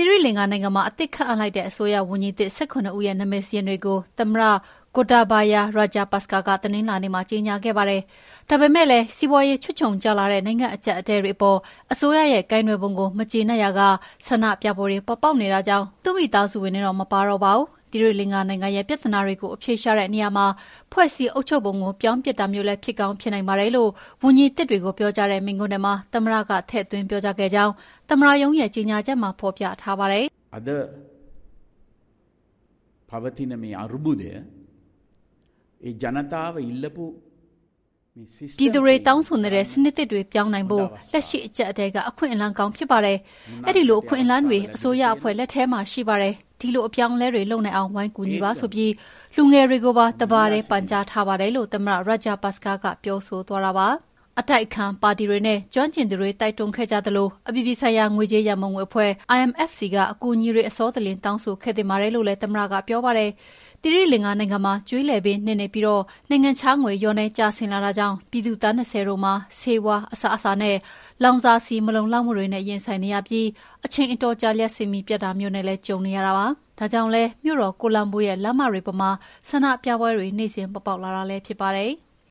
သီရိလင်္ကာနိုင်ငံမှာ အသစ်ခန့်အပ်လိုက်တဲ့ အစိုးရဝန်ကြီးသစ် ၁၇ ဦးရဲ့ နာမည်စာရင်းတွေကို သမ္မတ Gotabaya Rajapaksa က တနင်္လာနေ့မှာ ကြေညာခဲ့ပါတယ်။ဒါပေမဲ့လည်း စီးပွားရေးချွတ်ခြုံကျလာတဲ့ နိုင်ငံအကျပ်အတည်းတွေအပေါ် အစိုးရရဲ့ ကိုင်တွယ်ပုံကို မကျေနပ်ရာက ဆန္ဒပြပွဲတွေ ပေါ်ပေါက်နေတာကြောင့် သူ့မိသားစုဝင်တွေတော့ မပါတော့ပါဘူး။ သီရိလင်္ကာနိုင်ငံရဲ့ပြဿနာတွေကိုအဖြေရှာတဲ့နေရာမှာဖွဲ့စည်းအုပ်ချုပ်ပုံကိုပြောင်းပစ်တာမျိုးလည်းဖြစ်ကောင်းဖြစ်နိုင်ပါတယ်လို့ဝန်ကြီးသစ်တွေကိုပြောကြားတဲ့မိန့်ခွန်းထဲမှာသမ္မတကထည့်သွင်းပြောကြားခဲ့ကြောင်းသမ္မတရုံးရဲ့ကြေညာချက်မှာဖော်ပြထားပါတယ်။"ပြည်သူတွေတောင်းဆိုနေတဲ့စနစ်သစ်တွေပြောင်းနိုင်ဖို့လက်ရှိအကျပ်အတည်းကအခွင့်အလမ်းကောင်းဖြစ်ပါတယ်။အဲဒီလိုအခွင့်အလမ်းတွေအစိုးရအဖွဲ့လက်ထဲမှာရှိပါတယ်။ ဒီလိုအပြောင်းအလဲတွေလုပ်နိုင်အောင်ဝိုင်းကူညီပါဆိုပြီးလူငယ်တွေကိုပါတပါတည်းပန်ကြားထားပါတယ်လို့သမ္မတ Rajapaksa ကပြောဆိုသွားတာပါ။ အတိုက်အခံပါတီတွေနဲ့ ကျွမ်းကျင်သူတွေတိုက်တွန်းခဲ့ကြသလို အပြည်ပြည်ဆိုင်ရာ ငွေကြေးရန်ပုံငွေအဖွဲ့ IMF ဆီက အကူအညီတွေအစောတလျင်တောင်းဆိုခဲ့သင့်ပါတယ်လို့လည်း သမ္မတကပြောပါတယ်။သီရိလင်္ကာနိုင်ငံမှာကြွေးလည်ပင်းနစ်နေပြီး နိုင်ငံခြားငွေ လျော့နည်းကျဆင်းလာတာကြောင့် ပြည်သူသန်း ၂၀ တို့မှာ ဆေးဝါး၊အစားအစာနဲ့ လောင်စာဆီ မလုံလောက်မှုတွေနဲ့ ရင်ဆိုင်နေရပြီး အချိန်အတော်ကြာ လျှပ်စစ်မီးပြတ်တာမျိုးနဲ့လည်း ကြုံနေရတာပါ။ဒါကြောင့်လည်း မြို့တော်ကိုလံဘိုရဲ့ လမ်းမတွေပေါ်မှာ ဆန္ဒပြပွဲတွေ နေ့စဉ်ပေါ်ပေါက်လာတာလည်း ဖြစ်ပါတယ်။